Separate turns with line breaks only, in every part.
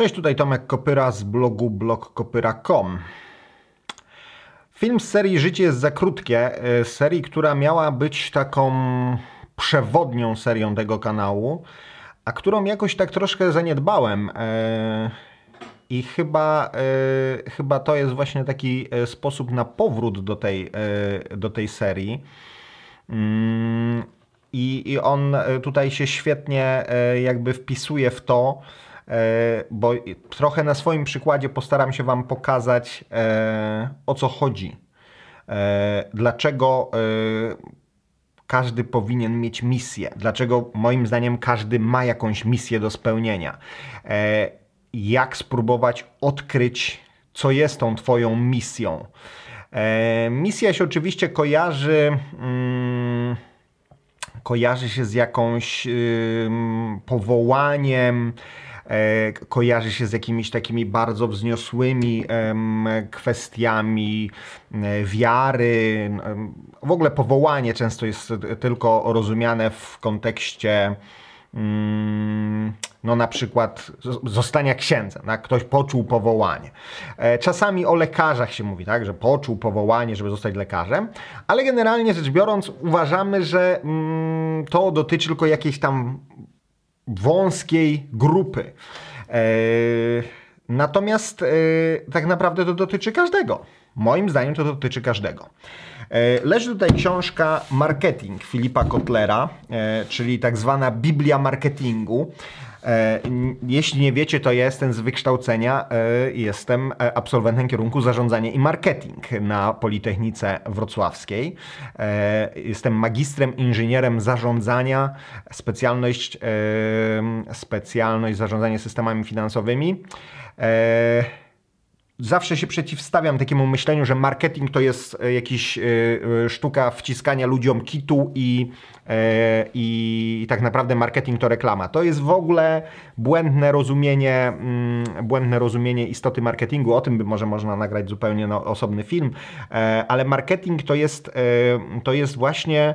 Cześć, tutaj Tomek Kopyra z blogu blogkopyra.com. Film z serii Życie jest za krótkie, e, serii, która miała być taką przewodnią serią tego kanału, a którą jakoś tak troszkę zaniedbałem. E, I chyba, e, chyba to jest właśnie taki sposób na powrót do tej, do tej serii. Mm, I, I on tutaj się świetnie jakby wpisuje w to, bo trochę na swoim przykładzie postaram się Wam pokazać, e, o co chodzi. E, dlaczego każdy powinien mieć misję? Dlaczego moim zdaniem każdy ma jakąś misję do spełnienia? Jak spróbować odkryć, co jest tą Twoją misją? Misja się oczywiście kojarzy. Mm, kojarzy się z jakąś powołaniem, E, kojarzy się z jakimiś takimi bardzo wzniosłymi kwestiami e, wiary. W ogóle powołanie często jest tylko rozumiane w kontekście mm, no na przykład zostania księdzem, tak? ktoś poczuł powołanie. E, czasami o lekarzach się mówi, tak? że poczuł powołanie, żeby zostać lekarzem, ale generalnie rzecz biorąc uważamy, że mm, to dotyczy tylko jakiejś tam wąskiej grupy. E, natomiast e, tak naprawdę to dotyczy każdego. Moim zdaniem to dotyczy każdego. E, leży tutaj książka Marketing Filipa Kotlera, czyli tak zwana Biblia marketingu. E, jeśli nie wiecie, to ja jestem z wykształcenia, e, jestem e, absolwentem kierunku zarządzanie i marketing na Politechnice Wrocławskiej. Jestem magistrem inżynierem zarządzania, specjalność, specjalność zarządzanie systemami finansowymi zawsze się przeciwstawiam takiemu myśleniu, że marketing to jest e, jakiś e, e, sztuka wciskania ludziom kitu i, i tak naprawdę marketing to reklama. To jest w ogóle błędne rozumienie, mm, błędne rozumienie istoty marketingu. O tym by może można nagrać zupełnie no, osobny film, ale marketing to jest, to jest właśnie,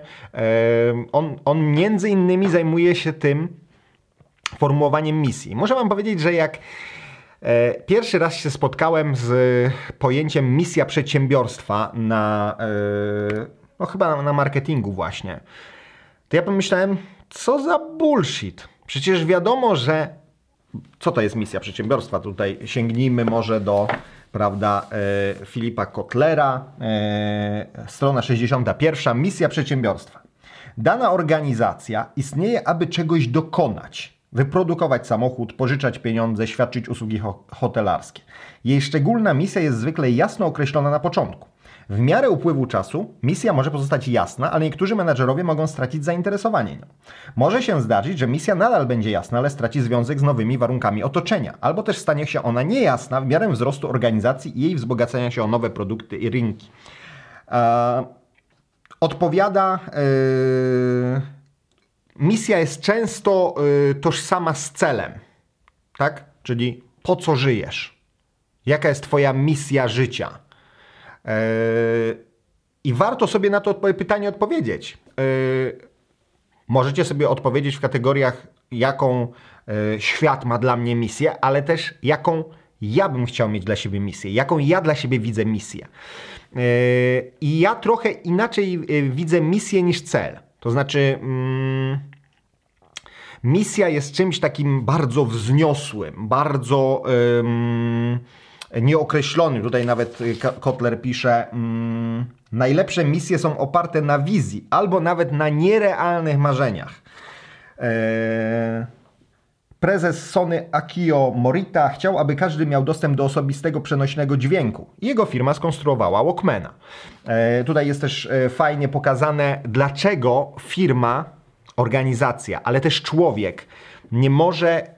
on, on między innymi zajmuje się tym formułowaniem misji. Muszę Wam powiedzieć, że jak pierwszy raz się spotkałem z pojęciem misja przedsiębiorstwa na, e, no chyba na marketingu właśnie. To ja pomyślałem, co za bullshit. Przecież wiadomo, że co to jest misja przedsiębiorstwa? Tutaj sięgnijmy może do prawda, e, Filipa Kotlera, strona 61, misja przedsiębiorstwa. Dana organizacja istnieje, aby czegoś dokonać wyprodukować samochód, pożyczać pieniądze, świadczyć usługi ho hotelarskie. Jej szczególna misja jest zwykle jasno określona na początku. W miarę upływu czasu misja może pozostać jasna, ale niektórzy menadżerowie mogą stracić zainteresowanie nią. Może się zdarzyć, że misja nadal będzie jasna, ale straci związek z nowymi warunkami otoczenia, albo też stanie się ona niejasna w miarę wzrostu organizacji i jej wzbogacenia się o nowe produkty i rynki. Eee, odpowiada. Yy misja jest często y, tożsama z celem, tak? Czyli po co żyjesz? Jaka jest Twoja misja życia? Yy, I warto sobie na to pytanie odpowiedzieć. Yy, możecie sobie odpowiedzieć w kategoriach, jaką yy, świat ma dla mnie misję, ale też jaką ja bym chciał mieć dla siebie misję, jaką ja dla siebie widzę misję. Yy, I ja trochę inaczej yy, widzę misję niż cel. To znaczy, mm, misja jest czymś takim bardzo wzniosłym, bardzo ym, nieokreślonym. Tutaj nawet Kotler pisze, ym, najlepsze misje są oparte na wizji albo nawet na nierealnych marzeniach. E, prezes Sony Akio Morita chciał, aby każdy miał dostęp do osobistego przenośnego dźwięku. Jego firma skonstruowała Walkmana. E, tutaj jest też e, fajnie pokazane, dlaczego firma, organizacja, ale też człowiek nie może e,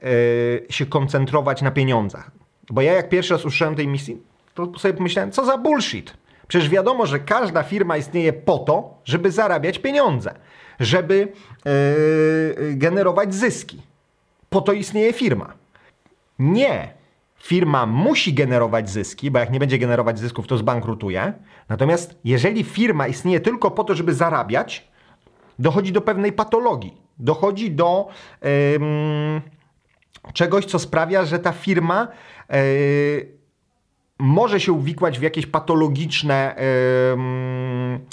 się koncentrować na pieniądzach. Bo ja jak pierwszy raz usłyszałem tej misji, to sobie pomyślałem, co za bullshit. Przecież wiadomo, że każda firma istnieje po to, żeby zarabiać pieniądze, żeby generować zyski. Po to istnieje firma. Nie. Firma musi generować zyski, bo jak nie będzie generować zysków, to zbankrutuje. Natomiast jeżeli firma istnieje tylko po to, żeby zarabiać, dochodzi do pewnej patologii. Dochodzi do, czegoś, co sprawia, że ta firma e, może się uwikłać w jakieś patologiczne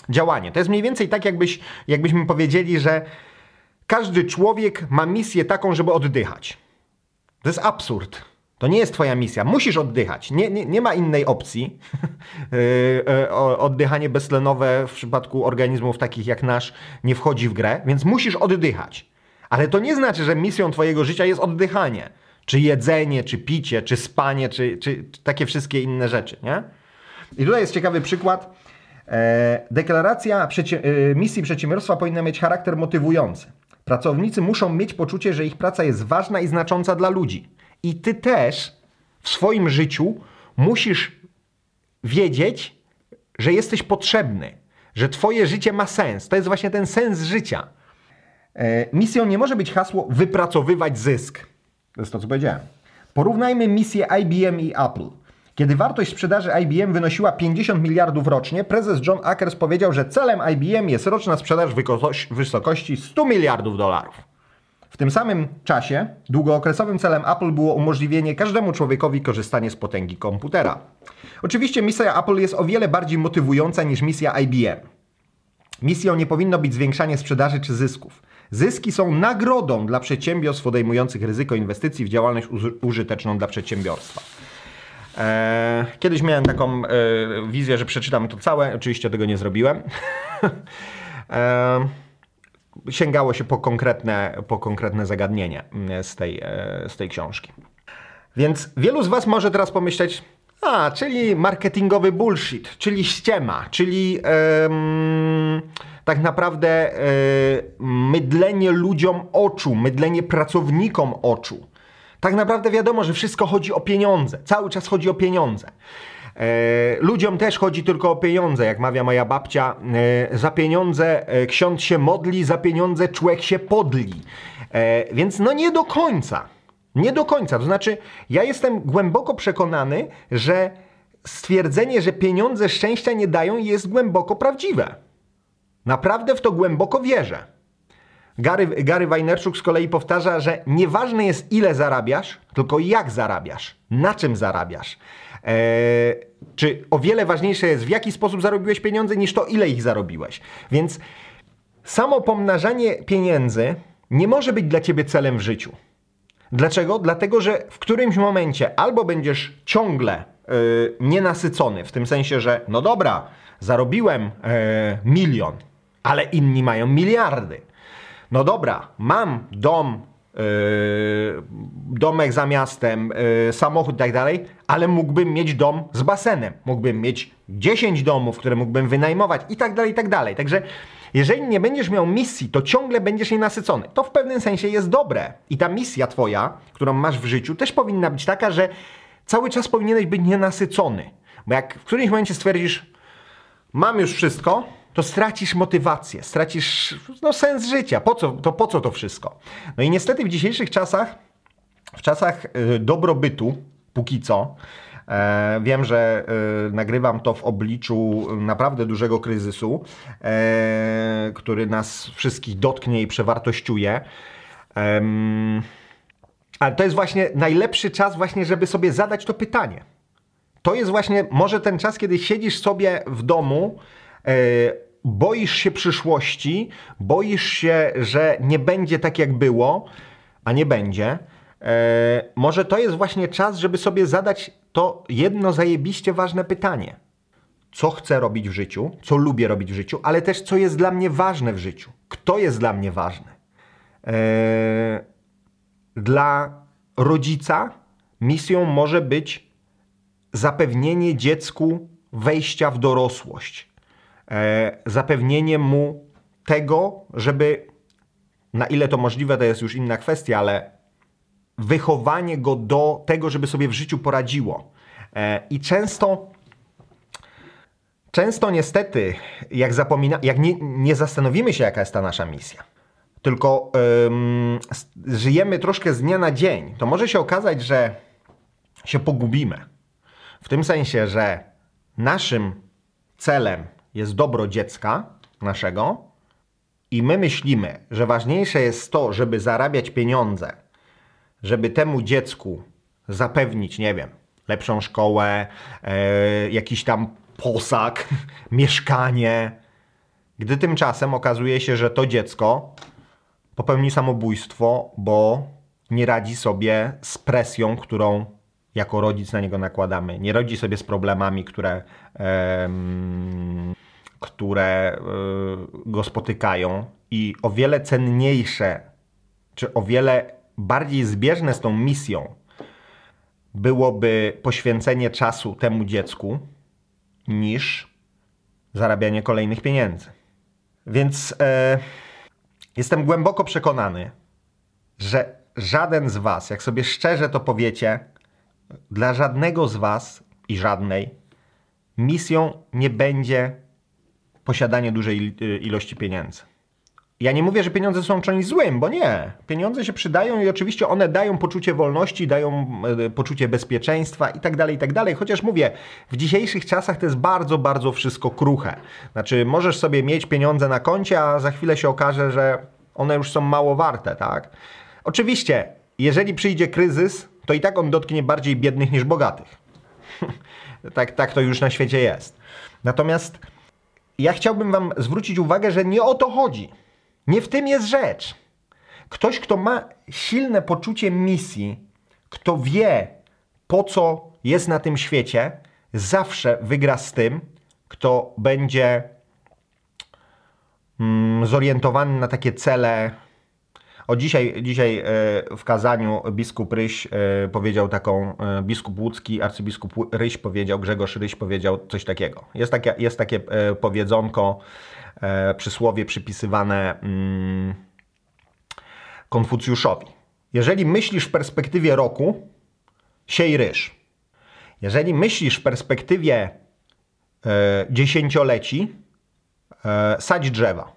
działanie. To jest mniej więcej tak, jakbyś, jakbyśmy powiedzieli, że każdy człowiek ma misję taką, żeby oddychać. To jest absurd. To nie jest Twoja misja. Musisz oddychać. Nie, nie, nie ma innej opcji. E, e, oddychanie beztlenowe w przypadku organizmów takich jak nasz nie wchodzi w grę, więc musisz oddychać. Ale to nie znaczy, że misją Twojego życia jest oddychanie. Czy jedzenie, czy picie, czy spanie, czy, czy, takie wszystkie inne rzeczy, nie? I tutaj jest ciekawy przykład. E, deklaracja misji przedsiębiorstwa powinna mieć charakter motywujący. Pracownicy muszą mieć poczucie, że ich praca jest ważna i znacząca dla ludzi. I ty też w swoim życiu musisz wiedzieć, że jesteś potrzebny, że twoje życie ma sens. To jest właśnie ten sens życia. E, misją nie może być hasło wypracowywać zysk. To jest to, co powiedziałem. Porównajmy misję IBM i Apple. Kiedy wartość sprzedaży IBM wynosiła 50 miliardów rocznie, prezes John Ackers powiedział, że celem IBM jest roczna sprzedaż w wysokości 100 miliardów dolarów. W tym samym czasie długookresowym celem Apple było umożliwienie każdemu człowiekowi korzystanie z potęgi komputera. Oczywiście misja Apple jest o wiele bardziej motywująca niż misja IBM. Misją nie powinno być zwiększanie sprzedaży czy zysków. Zyski są nagrodą dla przedsiębiorstw podejmujących ryzyko inwestycji w działalność użyteczną dla przedsiębiorstwa. Eee, kiedyś miałem taką e, wizję, że przeczytam to całe, oczywiście tego nie zrobiłem. eee, sięgało się po konkretne, po konkretne zagadnienie z tej, e, z tej książki. Więc wielu z Was może teraz pomyśleć, a, czyli marketingowy bullshit, czyli ściema, czyli tak naprawdę e, mydlenie ludziom oczu, mydlenie pracownikom oczu. Tak naprawdę wiadomo, że wszystko chodzi o pieniądze, cały czas chodzi o pieniądze. E, ludziom też chodzi tylko o pieniądze, jak mawia moja babcia. E, za pieniądze e, ksiądz się modli, za pieniądze człowiek się podli. Więc no nie do końca. Nie do końca. To znaczy, ja jestem głęboko przekonany, że stwierdzenie, że pieniądze szczęścia nie dają, jest głęboko prawdziwe. Naprawdę w to głęboko wierzę. Gary, Gary Vaynerchuk z kolei powtarza, że nieważne jest ile zarabiasz, tylko jak zarabiasz, na czym zarabiasz. Eee, czy o wiele ważniejsze jest, w jaki sposób zarobiłeś pieniądze, niż to, ile ich zarobiłeś. Więc samo pomnażanie pieniędzy nie może być dla ciebie celem w życiu. Dlaczego? Dlatego, że w którymś momencie albo będziesz ciągle yy, nienasycony, w tym sensie, że no dobra, zarobiłem yy, milion, ale inni mają miliardy. No dobra, mam dom Yy, domek za miastem, yy, samochód i tak dalej, ale mógłbym mieć dom z basenem, mógłbym mieć 10 domów, które mógłbym wynajmować i tak dalej, i tak dalej. Także jeżeli nie będziesz miał misji, to ciągle będziesz nienasycony. To w pewnym sensie jest dobre. I ta misja twoja, którą masz w życiu, też powinna być taka, że cały czas powinieneś być nienasycony. Bo jak w którymś momencie stwierdzisz, mam już wszystko, to stracisz motywację, stracisz no, sens życia. Po co, to po co to wszystko? No i niestety w dzisiejszych czasach, w czasach y, dobrobytu, póki co, e, wiem, że y, nagrywam to w obliczu naprawdę dużego kryzysu, e, który nas wszystkich dotknie i przewartościuje. ale to jest właśnie najlepszy czas właśnie, żeby sobie zadać to pytanie. To jest właśnie może ten czas, kiedy siedzisz sobie w domu, e, boisz się przyszłości, boisz się, że nie będzie tak jak było, a nie będzie. E, może to jest właśnie czas, żeby sobie zadać to jedno zajebiście ważne pytanie. Co chcę robić w życiu, co lubię robić w życiu, ale też co jest dla mnie ważne w życiu. Kto jest dla mnie ważny? E, dla rodzica misją może być zapewnienie dziecku wejścia w dorosłość E, zapewnienie mu tego, żeby na ile to możliwe, to jest już inna kwestia, ale wychowanie go do tego, żeby sobie w życiu poradziło. E, I często, często niestety, jak, zapomina, jak nie, nie zastanowimy się, jaka jest ta nasza misja, tylko ym, żyjemy troszkę z dnia na dzień, to może się okazać, że się pogubimy. W tym sensie, że naszym celem jest dobro dziecka naszego i my myślimy, że ważniejsze jest to, żeby zarabiać pieniądze żeby temu dziecku zapewnić, nie wiem, lepszą szkołę, e, jakiś tam posag, mieszkanie, gdy tymczasem okazuje się, że to dziecko popełni samobójstwo, bo nie radzi sobie z presją, którą jako rodzic na niego nakładamy. Nie radzi sobie z problemami, które, em, które y, go spotykają i o wiele cenniejsze, czy o wiele bardziej zbieżne z tą misją byłoby poświęcenie czasu temu dziecku niż zarabianie kolejnych pieniędzy. Więc e, jestem głęboko przekonany, że żaden z Was, jak sobie szczerze to powiecie, dla żadnego z Was i żadnej misją nie będzie posiadanie dużej ilości pieniędzy. Ja nie mówię, że pieniądze są czymś złym, bo nie. Pieniądze się przydają i oczywiście one dają poczucie wolności, dają e, poczucie bezpieczeństwa i tak dalej, i tak dalej. Chociaż mówię, w dzisiejszych czasach to jest bardzo, bardzo wszystko kruche. Znaczy, możesz sobie mieć pieniądze na koncie, a za chwilę się okaże, że one już są mało warte, tak? Oczywiście, jeżeli przyjdzie kryzys, to i tak on dotknie bardziej biednych niż bogatych. tak, tak to już na świecie jest. Natomiast ja chciałbym Wam zwrócić uwagę, że nie o to chodzi. Nie w tym jest rzecz. Ktoś, kto ma silne poczucie misji, kto wie, po co jest na tym świecie, zawsze wygra z tym, kto będzie mm, zorientowany na takie cele. O dzisiaj, dzisiaj e, w kazaniu biskup Ryś e, powiedział taką, e, biskup łódzki, arcybiskup Ryś powiedział, Grzegorz Ryś powiedział coś takiego. Jest takie, jest takie powiedzonko, przysłowie przypisywane mm, Konfucjuszowi. Jeżeli myślisz w perspektywie roku, siej ryż. Jeżeli myślisz w perspektywie dziesięcioleci, sadź drzewa.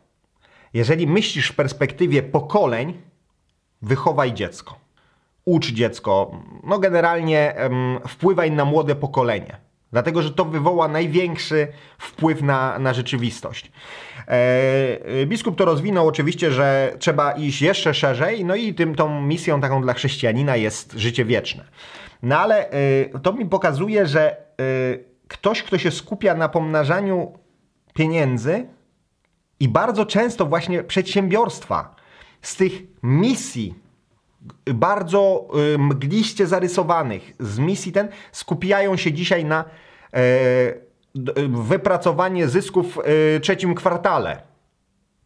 Jeżeli myślisz w perspektywie pokoleń, wychowaj dziecko. Ucz dziecko. No generalnie wpływaj na młode pokolenie. Dlatego, że to wywoła największy wpływ na, na rzeczywistość. E, biskup to rozwinął oczywiście, że trzeba iść jeszcze szerzej, no i tym tą misją taką dla chrześcijanina jest życie wieczne. No ale e, to mi pokazuje, że e, ktoś, kto się skupia na pomnażaniu pieniędzy i bardzo często właśnie przedsiębiorstwa z tych misji bardzo y, mgliście zarysowanych z misji ten skupiają się dzisiaj na e, wypracowanie zysków w trzecim kwartale.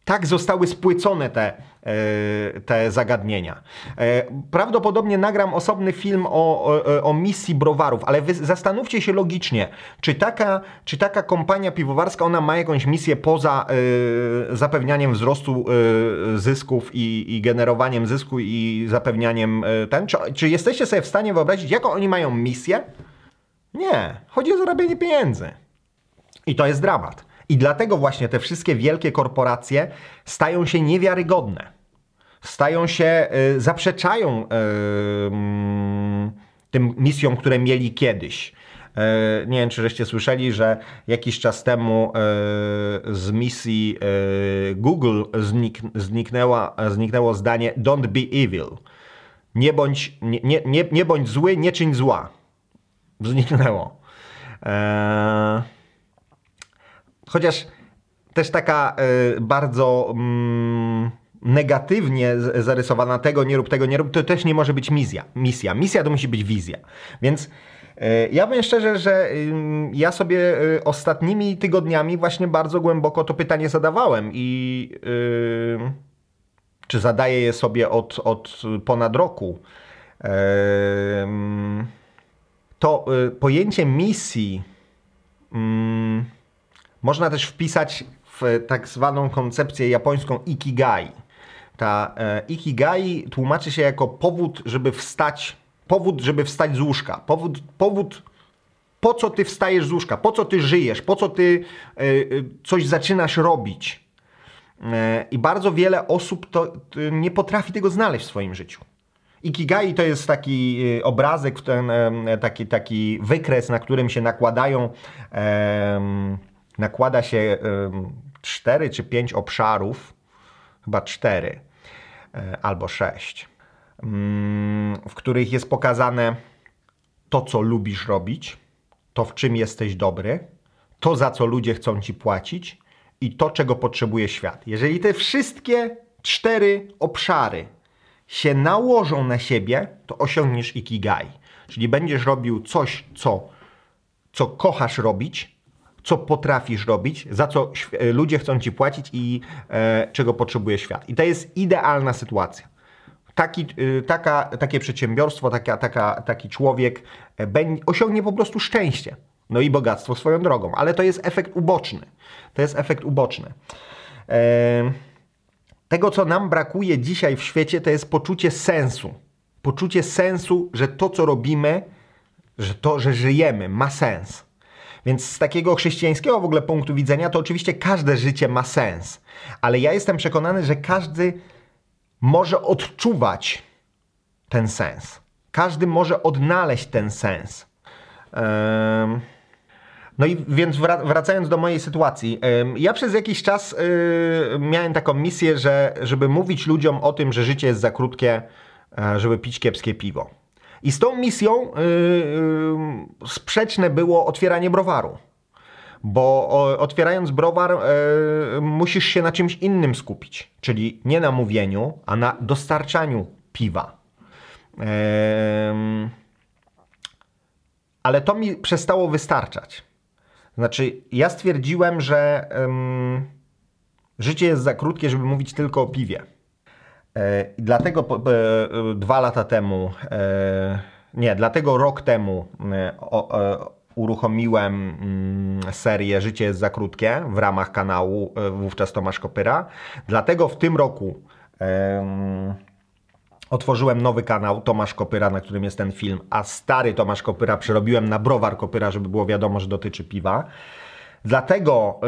Tak zostały spłycone te, e, te zagadnienia. E, prawdopodobnie nagram osobny film o, o, o misji browarów, ale zastanówcie się logicznie, czy taka, czy taka kompania piwowarska ona ma jakąś misję poza y, zapewnianiem wzrostu y, zysków i, i, generowaniem zysku i zapewnianiem y, ten? Czy, czy jesteście sobie w stanie wyobrazić, jaką oni mają misję? Nie, chodzi o zarabianie pieniędzy. I to jest dramat. I dlatego właśnie te wszystkie wielkie korporacje stają się niewiarygodne. Stają się, y, zaprzeczają y, tym misjom, które mieli kiedyś. Y, nie wiem, czy żeście słyszeli, że jakiś czas temu y, z misji y, Google znik, zniknęła, zniknęło zdanie Don't be evil. Nie bądź, nie, nie, nie bądź zły, nie czyń zła. Zniknęło. Eee... Chociaż też taka y, bardzo mm, negatywnie zarysowana tego nie rób, tego nie rób, to też nie może być misja. Misja, misja to musi być wizja. Więc y, ja powiem szczerze, że y, ja sobie ostatnimi tygodniami właśnie bardzo głęboko to pytanie zadawałem i czy zadaję je sobie od, od ponad roku. To pojęcie misji mm, można też wpisać w tak zwaną koncepcję japońską ikigai. Ta e, ikigai tłumaczy się jako powód, żeby wstać, powód, żeby wstać z łóżka. Powód, powód po co ty wstajesz z łóżka, po co ty żyjesz, po co ty e, e coś zaczynasz robić. E, I bardzo wiele osób to, nie potrafi tego znaleźć w swoim życiu. Ikigai to jest taki e, obrazek, ten, e, taki, taki wykres, na którym się nakładają nakłada się cztery czy pięć obszarów, chyba cztery e, albo sześć. mm, w których jest pokazane to, co lubisz robić, to, w czym jesteś dobry, to, za co ludzie chcą ci płacić i to, czego potrzebuje świat. Jeżeli te wszystkie cztery obszary się nałożą na siebie, to osiągniesz ikigai. Czyli będziesz robił coś, co, co kochasz robić, co potrafisz robić, za co św- ludzie chcą ci płacić i e, czego potrzebuje świat. I to jest idealna sytuacja. Taki, y, taka, takie przedsiębiorstwo, taka, taka, taki człowiek e, osiągnie po prostu szczęście. No i bogactwo swoją drogą, ale to jest efekt uboczny. To jest efekt uboczny. E, tego, co nam brakuje dzisiaj w świecie, to jest poczucie sensu. Poczucie sensu, że to, co robimy, że to, że żyjemy, ma sens. Więc z takiego chrześcijańskiego w ogóle punktu widzenia, to oczywiście każde życie ma sens. Ale ja jestem przekonany, że każdy może odczuwać ten sens. Każdy może odnaleźć ten sens. Em, No i więc wra- wracając do mojej sytuacji, ja przez jakiś czas y, miałem taką misję, że żeby mówić ludziom o tym, że życie jest za krótkie, e, żeby pić kiepskie piwo. I z tą misją y, y, sprzeczne było otwieranie browaru. Bo otwierając browar, e, musisz się na czymś innym skupić, czyli nie na mówieniu, a na dostarczaniu piwa. Em, ale to mi przestało wystarczać. Znaczy, ja stwierdziłem, że em, życie jest za krótkie, żeby mówić tylko o piwie. E, dlatego e, dwa lata temu, e, nie, dlatego rok temu uruchomiłem mm, serię Życie jest za krótkie w ramach kanału wówczas Tomasz Kopyra. Dlatego w tym roku em, otworzyłem nowy kanał Tomasz Kopyra, na którym jest ten film, a stary Tomasz Kopyra przerobiłem na Browar Kopyra, żeby było wiadomo, że dotyczy piwa. Dlatego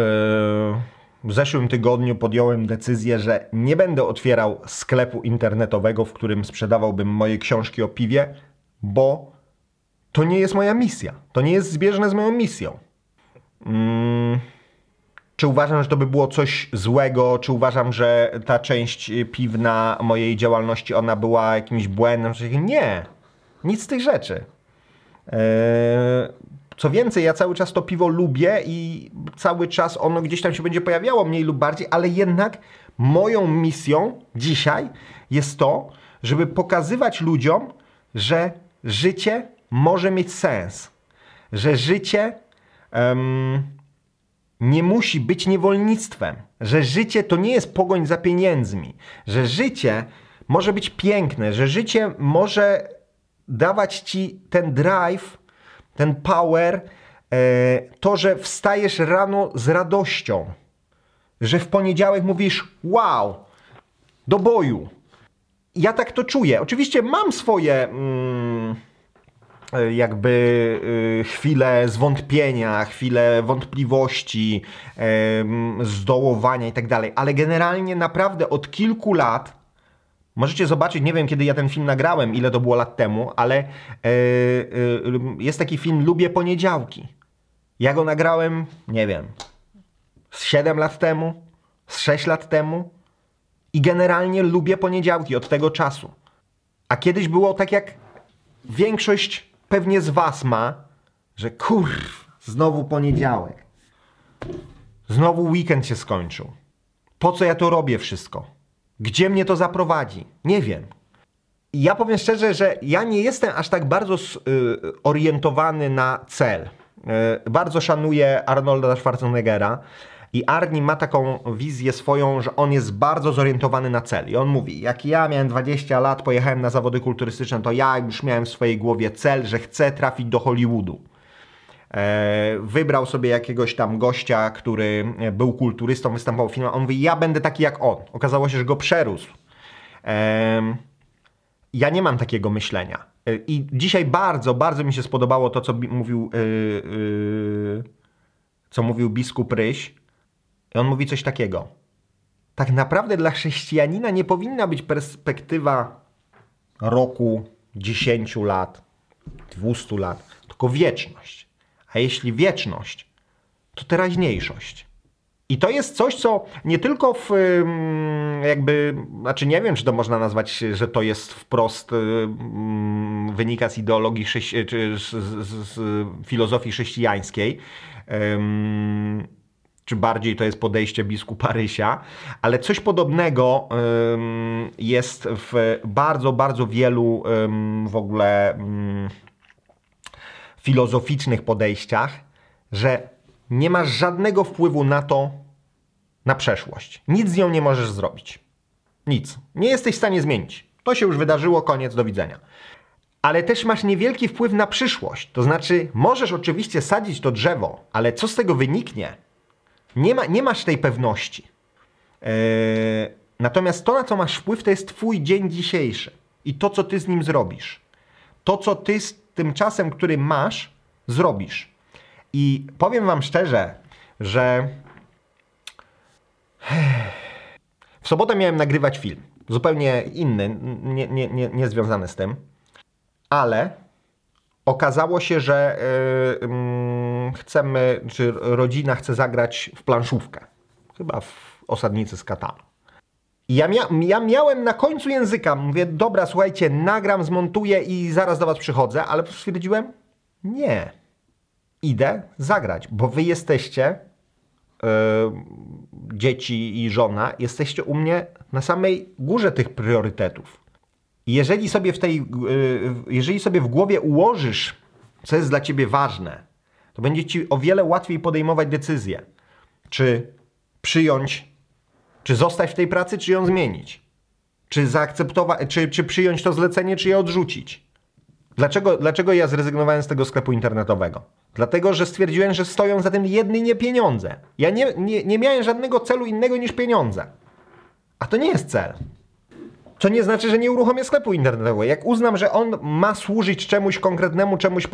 w zeszłym tygodniu podjąłem decyzję, że nie będę otwierał sklepu internetowego, w którym sprzedawałbym moje książki o piwie, bo to nie jest moja misja. To nie jest zbieżne z moją misją. Mm, czy uważam, że to by było coś złego? Czy uważam, że ta część piwna mojej działalności, ona była jakimś błędem? Nie. Nic z tych rzeczy. Eee, Co więcej, ja cały czas to piwo lubię i cały czas ono gdzieś tam się będzie pojawiało mniej lub bardziej, ale jednak moją misją dzisiaj jest to, żeby pokazywać ludziom, że życie może mieć sens. Że życie em, nie musi być niewolnictwem, że życie to nie jest pogoń za pieniędzmi, że życie może być piękne, że życie może dawać ci ten drive, ten power, e, to, że wstajesz rano z radością, że w poniedziałek mówisz wow, do boju. Ja tak to czuję. Oczywiście mam swoje. Mm, e, jakby y, chwile zwątpienia, chwile wątpliwości, em, zdołowania i tak dalej, ale generalnie naprawdę od kilku lat Możecie zobaczyć, nie wiem kiedy ja ten film nagrałem, ile to było lat temu, ale e, e, jest taki film Lubię poniedziałki. Ja go nagrałem, nie wiem, z 7 lat temu, z 6 lat temu i generalnie lubię poniedziałki od tego czasu. A kiedyś było tak jak większość pewnie z was ma, że kurw, znowu poniedziałek. Znowu weekend się skończył. Po co ja to robię wszystko? Gdzie mnie to zaprowadzi? Nie wiem. Ja powiem szczerze, że ja nie jestem aż tak bardzo y, orientowany na cel. Y, bardzo szanuję Arnolda Schwarzeneggera i Arni ma taką wizję swoją, że on jest bardzo zorientowany na cel. I on mówi, jak ja miałem 20 lat, pojechałem na zawody kulturystyczne, to ja już miałem w swojej głowie cel, że chcę trafić do Hollywoodu. E, wybrał sobie jakiegoś tam gościa, który e, był kulturystą, występował w filmach. On mówi, ja będę taki jak on. Okazało się, że go przerósł. Ja nie mam takiego myślenia. E, I dzisiaj bardzo, bardzo mi się spodobało to, co mówił, yy, co mówił biskup Ryś. I on mówi coś takiego. Tak naprawdę dla chrześcijanina nie powinna być perspektywa roku, 10 lat, 200 lat, tylko wieczność. A jeśli wieczność, to teraźniejszość. I to jest coś, co nie tylko w jakby, znaczy nie wiem, czy to można nazwać, że to jest wprost wynika z ideologii, czy z, z, z filozofii chrześcijańskiej, czy bardziej to jest podejście biskupa Rysia, ale coś podobnego jest w bardzo, bardzo wielu w ogóle filozoficznych podejściach, że nie masz żadnego wpływu na to, na przeszłość. Nic z nią nie możesz zrobić. Nic. Nie jesteś w stanie zmienić. To się już wydarzyło, koniec, do widzenia. Ale też masz niewielki wpływ na przyszłość. To znaczy, możesz oczywiście sadzić to drzewo, ale co z tego wyniknie? Nie, ma, nie masz tej pewności. Yy, natomiast to, na co masz wpływ, to jest Twój dzień dzisiejszy i to, co Ty z nim zrobisz. To, co Ty z tym czasem, który masz, zrobisz. I powiem Wam szczerze, że w sobotę miałem nagrywać film. Zupełnie inny, nie, nie, nie, nie związany z tym. Ale okazało się, że yy, chcemy, czy rodzina chce zagrać w planszówkę. Chyba w osadnicy z Katanu. Ja, mia ja miałem na końcu języka, mówię, dobra, słuchajcie, nagram, zmontuję i zaraz do was przychodzę, ale stwierdziłem, nie, idę zagrać, bo wy jesteście, yy, dzieci i żona, jesteście u mnie na samej górze tych priorytetów. Jeżeli sobie w tej, yy, jeżeli sobie w głowie ułożysz, co jest dla ciebie ważne, to będzie ci o wiele łatwiej podejmować decyzję, czy przyjąć, czy zostać w tej pracy, czy ją zmienić. Czy zaakceptować, czy, czy przyjąć to zlecenie, czy je odrzucić. Dlaczego, dlaczego ja zrezygnowałem z tego sklepu internetowego? Dlatego, że stwierdziłem, że stoją za tym jedynie pieniądze. Ja nie, nie, nie miałem żadnego celu innego niż pieniądze. A to nie jest cel. To nie znaczy, że nie uruchomię sklepu internetowego. Jak uznam, że on ma służyć czemuś konkretnemu, czemuś,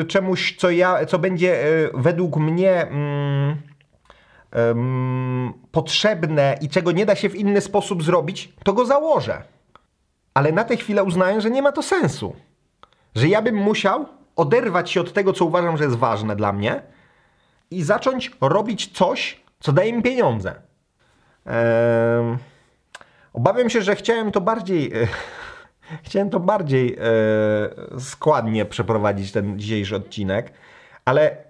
y, czemuś co, ja, co będzie y, według mnie mm, potrzebne i czego nie da się w inny sposób zrobić, to go założę. Ale na tę chwilę uznałem, że nie ma to sensu. Że ja bym musiał oderwać się od tego, co uważam, że jest ważne dla mnie i zacząć robić coś, co daje mi pieniądze. Obawiam się, że chciałem to bardziej. E, chciałem to bardziej e, składnie przeprowadzić ten dzisiejszy odcinek, ale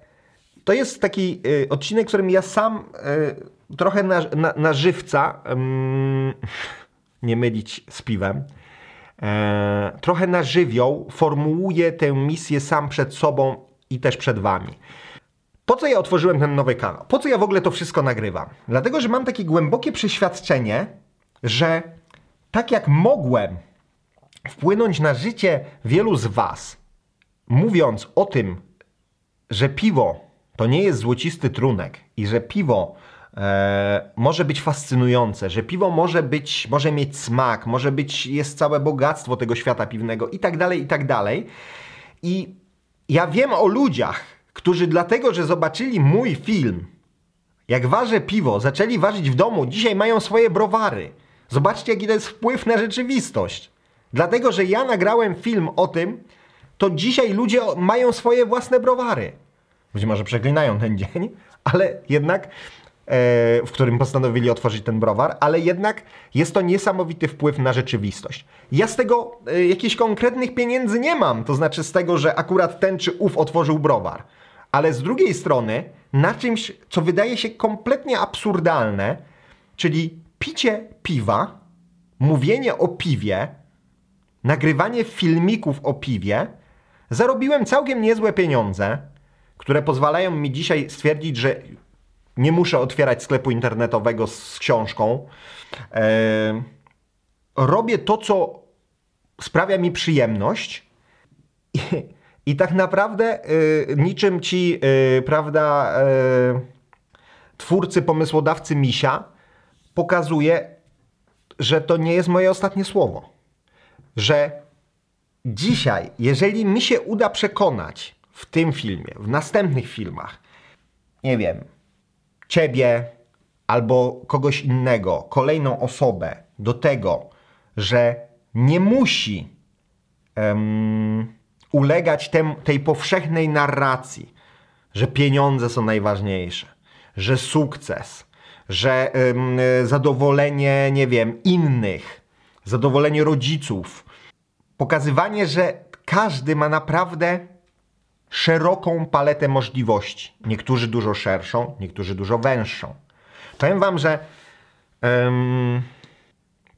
to jest taki e, odcinek, w którym ja sam e, trochę na, na, na żywca, nie mylić z piwem, e, trochę na żywioł formułuję tę misję sam przed sobą i też przed Wami. Po co ja otworzyłem ten nowy kanał? Po co ja w ogóle to wszystko nagrywam? Dlatego, że mam takie głębokie przeświadczenie, że tak jak mogłem wpłynąć na życie wielu z Was, mówiąc o tym, że piwo to nie jest złocisty trunek i że piwo e, może być fascynujące, że piwo może być, może mieć smak, może być, jest całe bogactwo tego świata piwnego i tak dalej, i tak dalej. I ja wiem o ludziach, którzy dlatego, że zobaczyli mój film, jak ważę piwo, zaczęli ważyć w domu, dzisiaj mają swoje browary. Zobaczcie, jaki to jest wpływ na rzeczywistość. Dlatego, że ja nagrałem film o tym, to dzisiaj ludzie mają swoje własne browary. Być może przeklinają ten dzień, ale jednak E, w którym postanowili otworzyć ten browar, ale jednak jest to niesamowity wpływ na rzeczywistość. Ja z tego e, jakichś konkretnych pieniędzy nie mam, to znaczy z tego, że akurat ten czy ów otworzył browar. Ale z drugiej strony na czymś, co wydaje się kompletnie absurdalne, czyli picie piwa, mówienie o piwie, nagrywanie filmików o piwie, zarobiłem całkiem niezłe pieniądze, które pozwalają mi dzisiaj stwierdzić, że nie muszę otwierać sklepu internetowego z książką. E, robię to, co sprawia mi przyjemność. I, i tak naprawdę e, niczym ci, e, prawda, e, twórcy, pomysłodawcy misia pokazuje, że to nie jest moje ostatnie słowo. Że dzisiaj, jeżeli mi się uda przekonać w tym filmie, w następnych filmach, nie wiem, ciebie albo kogoś innego, kolejną osobę do tego, że nie musi um, ulegać tem, tej powszechnej narracji, że pieniądze są najważniejsze, że sukces, że ym, zadowolenie, nie wiem, innych, zadowolenie rodziców, pokazywanie, że każdy ma naprawdę szeroką paletę możliwości. Niektórzy dużo szerszą, niektórzy dużo węższą. Powiem wam, że ym,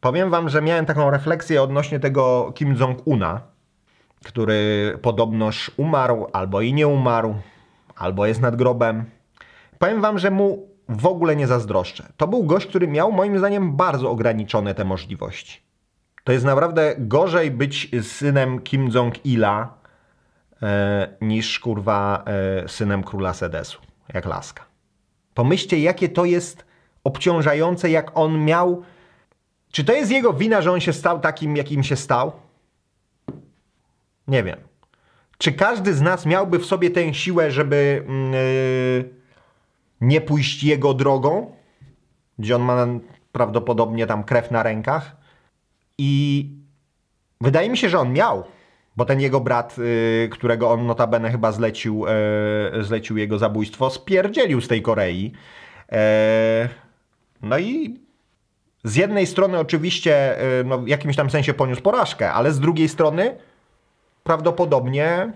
powiem wam, że miałem taką refleksję odnośnie tego Kim Jong-una, który podobnoż umarł, albo i nie umarł, albo jest nad grobem. Powiem wam, że mu w ogóle nie zazdroszczę. To był gość, który miał moim zdaniem bardzo ograniczone te możliwości. To jest naprawdę gorzej być synem Kim Jong-ila niż kurwa e, synem króla Sedesu, jak laska. Pomyślcie, jakie to jest obciążające, jak on miał. Czy to jest jego wina, że on się stał takim, jakim się stał? Nie wiem. Czy każdy z nas miałby w sobie tę siłę, żeby yy, nie pójść jego drogą, gdzie on ma prawdopodobnie tam krew na rękach? I wydaje mi się, że on miał, bo ten jego brat, yy, którego on notabene chyba zlecił, yy, zlecił jego zabójstwo, spierdzielił z tej Korei. Yy, no i z jednej strony oczywiście yy, no, w jakimś tam sensie poniósł porażkę, ale z drugiej strony prawdopodobnie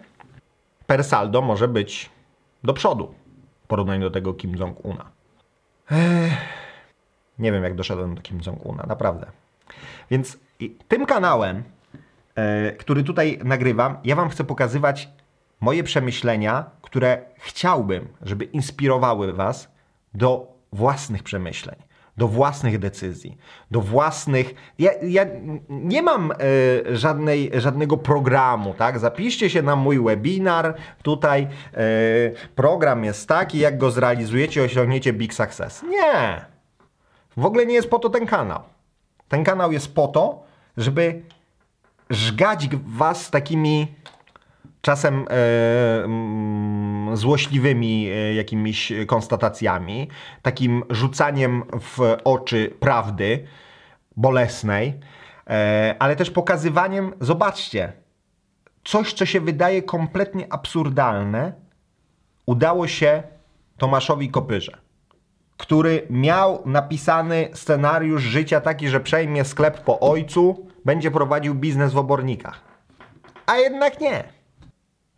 per saldo może być do przodu w porównaniu do tego Kim Jong-una. Nie wiem, jak doszedłem do Kim Jong-una, naprawdę. Więc tym kanałem, e, który tutaj nagrywam, ja Wam chcę pokazywać moje przemyślenia, które chciałbym, żeby inspirowały Was do własnych przemyśleń do własnych decyzji, do własnych. Ja, ja nie mam e, żadnej, żadnego programu, tak? Zapiszcie się na mój webinar. Tutaj e, program jest taki, jak go zrealizujecie, osiągniecie big success. Nie. W ogóle nie jest po to ten kanał. Ten kanał jest po to, żeby żgać was takimi czasem e, mm, złośliwymi e, jakimiś konstatacjami, takim rzucaniem w oczy prawdy bolesnej, e, ale też pokazywaniem, zobaczcie, coś, co się wydaje kompletnie absurdalne, udało się Tomaszowi Kopyrze, który miał napisany scenariusz życia taki, że przejmie sklep po ojcu, będzie prowadził biznes w obornikach. A jednak nie.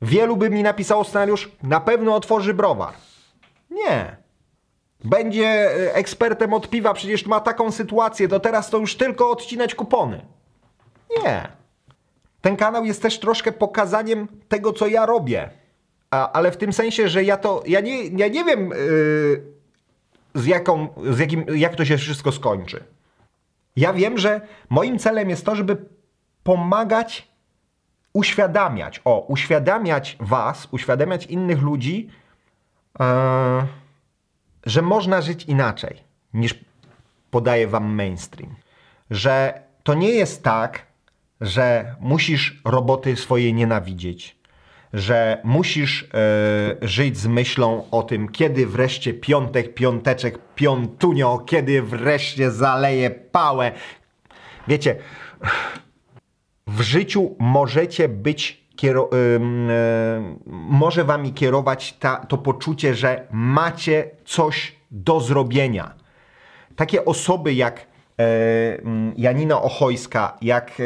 Wielu by mi napisało scenariusz, na pewno otworzy browar. Nie. Będzie e, ekspertem od piwa, przecież ma taką sytuację, to teraz to już tylko odcinać kupony. Nie. Ten kanał jest też troszkę pokazaniem tego, co ja robię. A, ale w tym sensie, że ja to, ja nie, ja nie wiem yy, z jaką, z jakim, jak to się wszystko skończy. Ja wiem, że moim celem jest to, żeby pomagać uświadamiać, o, uświadamiać Was, uświadamiać innych ludzi, e, że można żyć inaczej niż podaje Wam mainstream. Że to nie jest tak, że musisz roboty swoje nienawidzieć, że musisz e, żyć z myślą o tym, kiedy wreszcie piątek, piąteczek, piątunio, kiedy wreszcie zaleje pałę. Wiecie, w życiu możecie być Kiero, może wami kierować ta, to poczucie, że macie coś do zrobienia. Takie osoby jak Janina Ochojska, jak e,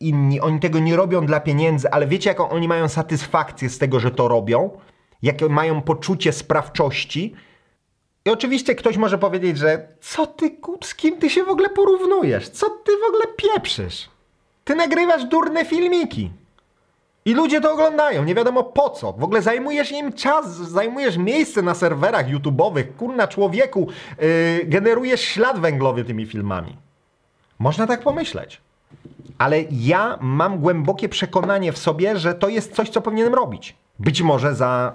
inni, oni tego nie robią dla pieniędzy, ale wiecie, jaką oni mają satysfakcję z tego, że to robią? Jakie mają poczucie sprawczości? I oczywiście ktoś może powiedzieć, że co ty, z kim ty się w ogóle porównujesz? Co ty w ogóle pieprzysz? Ty nagrywasz durne filmiki. I ludzie to oglądają, nie wiadomo po co. W ogóle zajmujesz im czas, zajmujesz miejsce na serwerach YouTube'owych, kurna człowieku, yy, generujesz ślad węglowy tymi filmami. Można tak pomyśleć. Ale ja mam głębokie przekonanie w sobie, że to jest coś, co powinienem robić. Być może za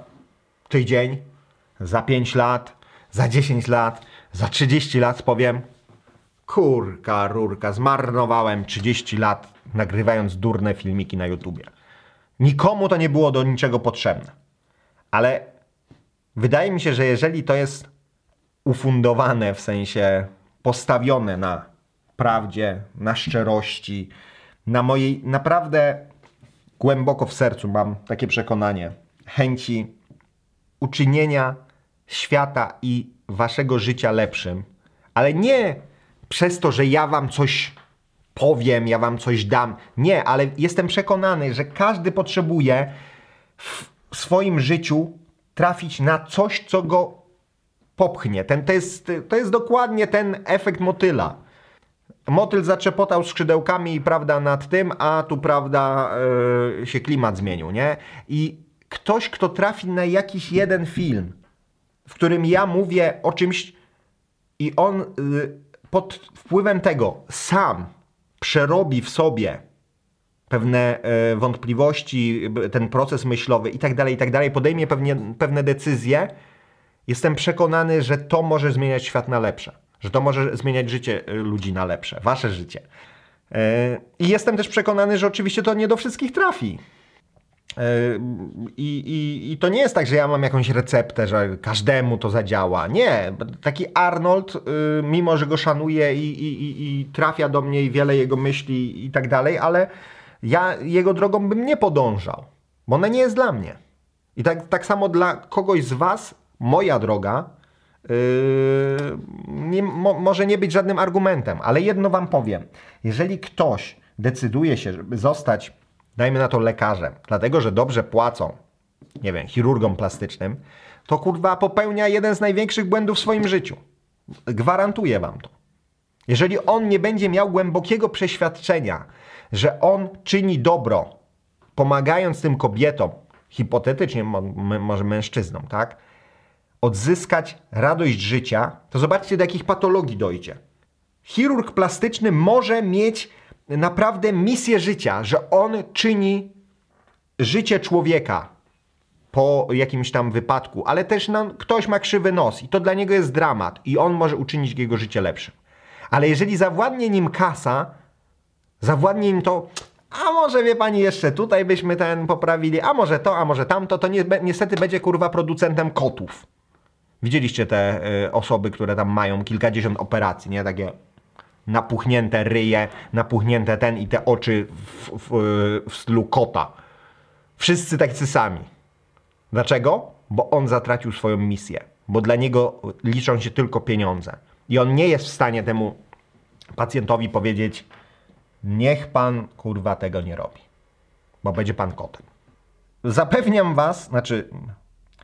tydzień, za 5 lat, za 10 lat, za 30 lat powiem, kurka, rurka, zmarnowałem 30 lat nagrywając durne filmiki na YouTubie. Nikomu to nie było do niczego potrzebne. Ale wydaje mi się, że jeżeli to jest ufundowane, w sensie postawione na prawdzie, na szczerości, na mojej naprawdę głęboko w sercu mam takie przekonanie, chęci uczynienia świata i waszego życia lepszym, Ale nie przez to, że ja wam coś powiem, ja wam coś dam. Nie, ale jestem przekonany, że każdy potrzebuje w swoim życiu trafić na coś, co go popchnie. Ten, to, jest, to jest dokładnie ten efekt motyla. Motyl zaczepotał skrzydełkami, prawda, nad tym, a tu, prawda, yy, się klimat zmienił, nie? I ktoś, kto trafi na jakiś jeden film, w którym ja mówię o czymś i on yy, pod wpływem tego sam przerobi w sobie pewne e, wątpliwości, ten proces myślowy i tak dalej, i tak dalej, podejmie pewnie, pewne decyzje, jestem przekonany, że to może zmieniać świat na lepsze. Że to może zmieniać życie e, ludzi na lepsze, wasze życie. E, I jestem też przekonany, że oczywiście to nie do wszystkich trafi. I, i, I, to nie jest tak, że ja mam jakąś receptę, że każdemu to zadziała. Nie. Taki Arnold, mimo że go szanuję i, i trafia do mnie i wiele jego myśli i tak dalej, ale ja jego drogą bym nie podążał, bo ona nie jest dla mnie. I tak, tak samo dla kogoś z Was, moja droga yy, nie, mo, może nie być żadnym argumentem, ale jedno Wam powiem. Jeżeli ktoś decyduje się, żeby zostać, dajmy na to lekarzem, dlatego że dobrze płacą, nie wiem, chirurgom plastycznym, to kurwa popełnia jeden z największych błędów w swoim życiu. Gwarantuję Wam to. Jeżeli on nie będzie miał głębokiego przeświadczenia, że on czyni dobro, pomagając tym kobietom, hipotetycznie może mężczyznom, tak? Odzyskać radość życia, to zobaczcie, do jakich patologii dojdzie. Chirurg plastyczny może mieć naprawdę misję życia, że on czyni życie człowieka po jakimś tam wypadku, ale też ktoś ma krzywy nos i to dla niego jest dramat i on może uczynić jego życie lepszym. Ale jeżeli zawładnie nim kasa, zawładnie im to, a może wie pani jeszcze tutaj byśmy ten poprawili, a może to, a może tamto, to ni niestety będzie kurwa producentem kotów. Widzieliście te y, osoby, które tam mają kilkadziesiąt operacji, nie? Takie napuchnięte ryje, napuchnięte ten i te oczy w, w, w stylu kota. Wszyscy tacy sami. Dlaczego? Bo on zatracił swoją misję. Bo dla niego liczą się tylko pieniądze. I on nie jest w stanie temu pacjentowi powiedzieć, Niech pan kurwa tego nie robi, bo będzie pan kotem. Zapewniam was, znaczy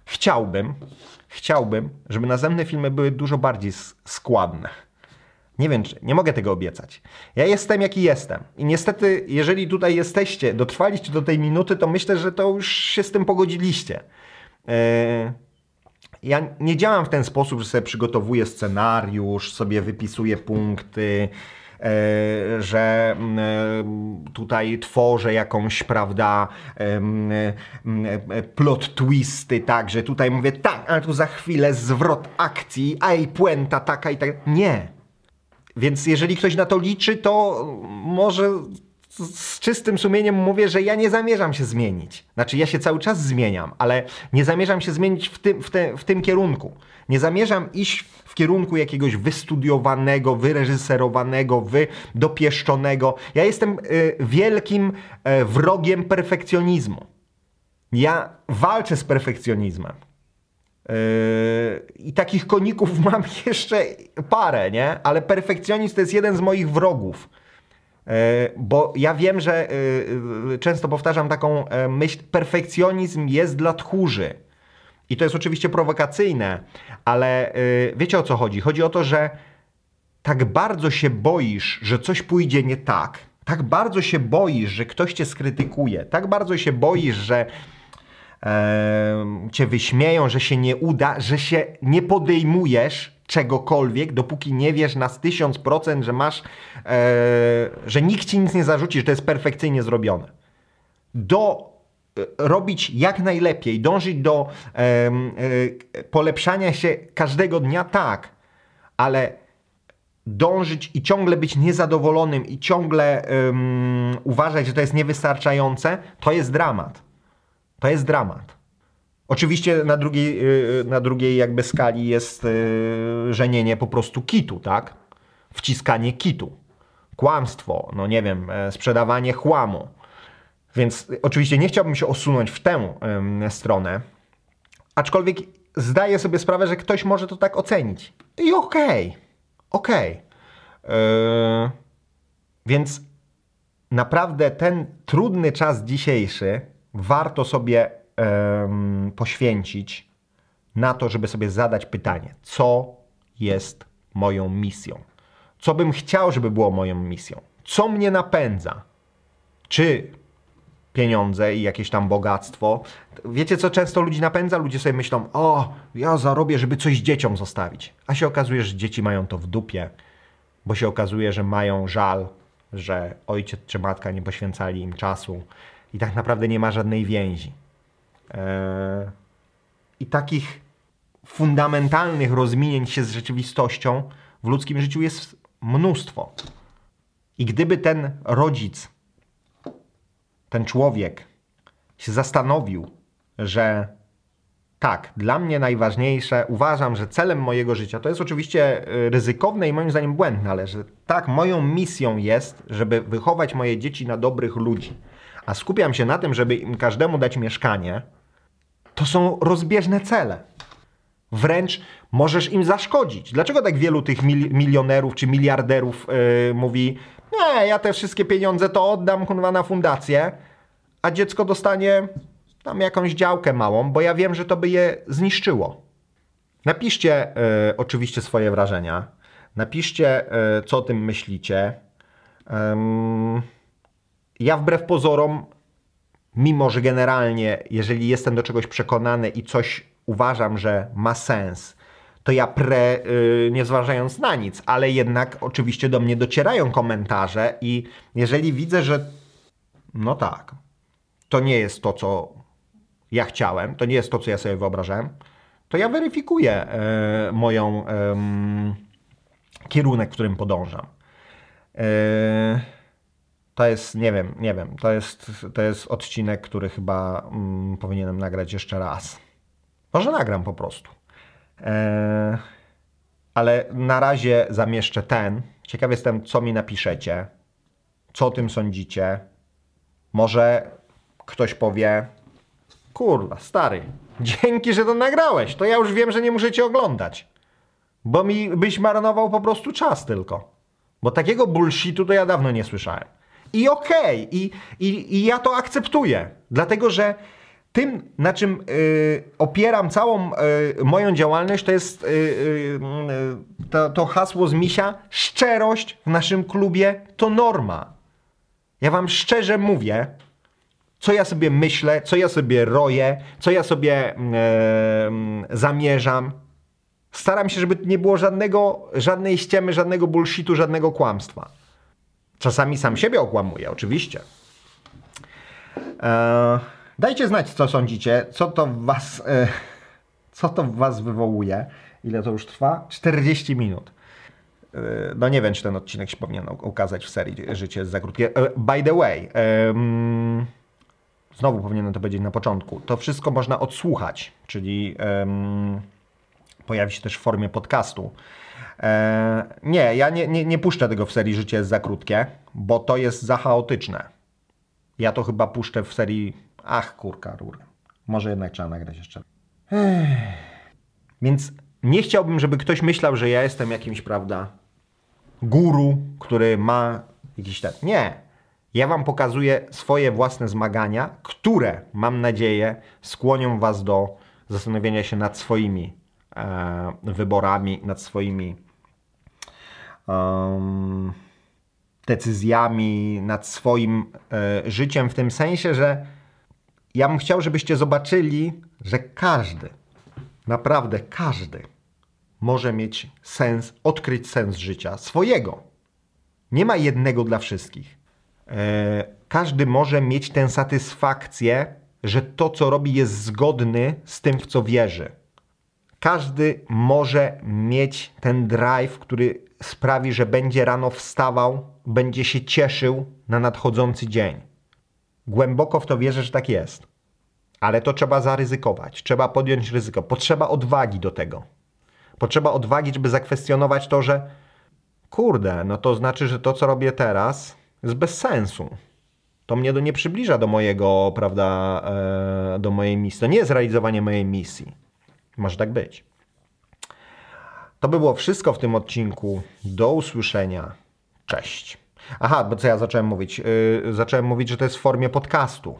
chciałbym, chciałbym, żeby następne filmy były dużo bardziej składne. Nie wiem, czy nie mogę tego obiecać. Ja jestem jaki jestem. I niestety, jeżeli tutaj jesteście, dotrwaliście do tej minuty, to myślę, że to już się z tym pogodziliście. Yy, ja nie działam w ten sposób, że sobie przygotowuję scenariusz, sobie wypisuję punkty. E, że mm, e, tutaj tworzę jakąś, prawda, plot twisty, tak, że tutaj mówię tak, ale tu za chwilę zwrot akcji, a i puenta taka i tak. Nie. Więc jeżeli ktoś na to liczy, to może z czystym sumieniem mówię, że ja nie zamierzam się zmienić. Znaczy, ja się cały czas zmieniam, ale nie zamierzam się zmienić w tym, w te, w tym kierunku. Nie zamierzam iść w kierunku jakiegoś wystudiowanego, wyreżyserowanego, wydopieszczonego. Ja jestem y, wielkim y, wrogiem perfekcjonizmu. Ja walczę z perfekcjonizmem. Yy, I takich koników mam jeszcze parę, nie? Ale perfekcjonizm to jest jeden z moich wrogów. E, bo ja wiem, że e, często powtarzam taką myśl, perfekcjonizm jest dla tchórzy. I to jest oczywiście prowokacyjne, ale wiecie o co chodzi? Chodzi o to, że tak bardzo się boisz, że coś pójdzie nie tak, tak bardzo się boisz, że ktoś cię skrytykuje, tak bardzo się boisz, że e, cię wyśmieją, że się nie uda, że się nie podejmujesz czegokolwiek, dopóki nie wiesz na 1000%, że masz, e, że nikt ci nic nie zarzuci, że to jest perfekcyjnie zrobione. Do e, robić jak najlepiej, dążyć do e, e, polepszania się każdego dnia, tak, ale dążyć i ciągle być niezadowolonym i ciągle uważać, że to jest niewystarczające, to jest dramat. To jest dramat. Oczywiście na drugiej, y, na drugiej jakby skali jest y, żenienie po prostu kitu, tak? Wciskanie kitu. Kłamstwo, no nie wiem, e, sprzedawanie chłamu. Więc oczywiście nie chciałbym się osunąć w tę stronę, aczkolwiek zdaję sobie sprawę, że ktoś może to tak ocenić. I okej. Okay. Okej. Okay. Więc naprawdę ten trudny czas dzisiejszy warto sobie yy, poświęcić na to, żeby sobie zadać pytanie, co jest moją misją? Co bym chciał, żeby było moją misją? Co mnie napędza? Czy pieniądze i jakieś tam bogactwo. Wiecie, co często ludzi napędza? Ludzie sobie myślą, o, ja zarobię, żeby coś dzieciom zostawić. A się okazuje, że dzieci mają to w dupie, bo się okazuje, że mają żal, że ojciec czy matka nie poświęcali im czasu i tak naprawdę nie ma żadnej więzi. Eee... I takich fundamentalnych rozminięć się z rzeczywistością w ludzkim życiu jest mnóstwo. I gdyby ten rodzic ten człowiek się zastanowił, że tak, dla mnie najważniejsze, uważam, że celem mojego życia to jest oczywiście y, ryzykowne i moim zdaniem błędne, ale że tak, moją misją jest, żeby wychować moje dzieci na dobrych ludzi, a skupiam się na tym, żeby im każdemu dać mieszkanie, to są rozbieżne cele. Wręcz możesz im zaszkodzić. Dlaczego tak wielu tych milionerów czy miliarderów yy, mówi, nie, ja te wszystkie pieniądze to oddam kurwa na fundację, a dziecko dostanie tam jakąś działkę małą, bo ja wiem, że to by je zniszczyło. Napiszcie y, oczywiście swoje wrażenia. Napiszcie, y, co o tym myślicie. Um, ja wbrew pozorom, mimo że generalnie, jeżeli jestem do czegoś przekonany i coś uważam, że ma sens, to ja pre, yy, nie zważając na nic, ale jednak oczywiście do mnie docierają komentarze i jeżeli widzę, że no tak, to nie jest to, co ja chciałem, to nie jest to, co ja sobie wyobrażałem, to ja weryfikuję yy, moją yy, kierunek, którym podążam. Yy, to jest, nie wiem, nie wiem, to jest, to jest odcinek, który chyba mm, powinienem nagrać jeszcze raz. Może nagram po prostu. Eee, ale na razie zamieszczę ten. Ciekaw jestem, co mi napiszecie. Co o tym sądzicie? Może ktoś powie: Kurwa, stary, dzięki, że to nagrałeś. To ja już wiem, że nie muszę cię oglądać. Bo mi byś marnował po prostu czas tylko. Bo takiego bullshitu to ja dawno nie słyszałem. I okej, okay, i, i, i ja to akceptuję. Dlatego, że tym, na czym y, opieram całą y, moją działalność, to jest y, y, y, to, to, hasło z misia. Szczerość w naszym klubie to norma. Ja wam szczerze mówię, co ja sobie myślę, co ja sobie roję, co ja sobie zamierzam. Staram się, żeby nie było żadnego, żadnej ściemy, żadnego bullshitu, żadnego kłamstwa. Czasami sam siebie okłamuję, oczywiście. Eee... Dajcie znać, co sądzicie, co to w was, e, co to w was wywołuje. Ile to już trwa? 40 minut. E, no nie wiem, czy ten odcinek się powinien ukazać w serii Życie za krótkie. E, by the way, znowu powinienem to powiedzieć na początku, to wszystko można odsłuchać, czyli pojawi się też w formie podcastu. nie, ja nie, nie, nie puszczę tego w serii Życie jest za krótkie, bo to jest za chaotyczne. Ja to chyba puszczę w serii Ach, kurka, rur. Może jednak trzeba nagrać jeszcze. Ech. Więc nie chciałbym, żeby ktoś myślał, że ja jestem jakimś, prawda, guru, który ma jakiś ten. Nie. Ja wam pokazuję swoje własne zmagania, które mam nadzieję skłonią was do zastanowienia się nad swoimi e, wyborami, nad swoimi decyzjami, nad swoim e, życiem, w tym sensie, że ja bym chciał, żebyście zobaczyli, że każdy, naprawdę każdy może mieć sens, odkryć sens życia swojego. Nie ma jednego dla wszystkich. E, każdy może mieć tę satysfakcję, że to, co robi, jest zgodny z tym, w co wierzy. Każdy może mieć ten drive, który sprawi, że będzie rano wstawał, będzie się cieszył na nadchodzący dzień. Głęboko w to wierzę, że tak jest. Ale to trzeba zaryzykować, trzeba podjąć ryzyko, potrzeba odwagi do tego. Potrzeba odwagi, żeby zakwestionować to, że kurde, no to znaczy, że to, co robię teraz, jest bez sensu. To mnie do, nie przybliża do mojego, prawda, e, do mojej misji. To nie jest realizowanie mojej misji. Może tak być. To by było wszystko w tym odcinku. Do usłyszenia. Cześć. Aha, bo co ja zacząłem mówić? Yy, zacząłem mówić, że to jest w formie podcastu.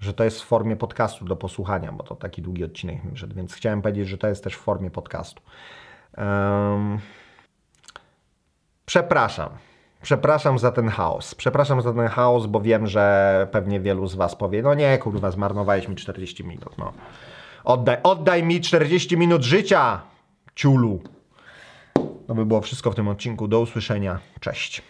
Że to jest w formie podcastu do posłuchania, bo to taki długi odcinek wyszedł, więc chciałem powiedzieć, że to jest też w formie podcastu. Ym, Przepraszam. Przepraszam za ten chaos. Przepraszam za ten chaos, bo wiem, że pewnie wielu z Was powie: No nie, kurwa, zmarnowałeś mi 40 minut. No. Oddaj, oddaj mi 40 minut życia, ciulu. To by było wszystko w tym odcinku. Do usłyszenia. Cześć.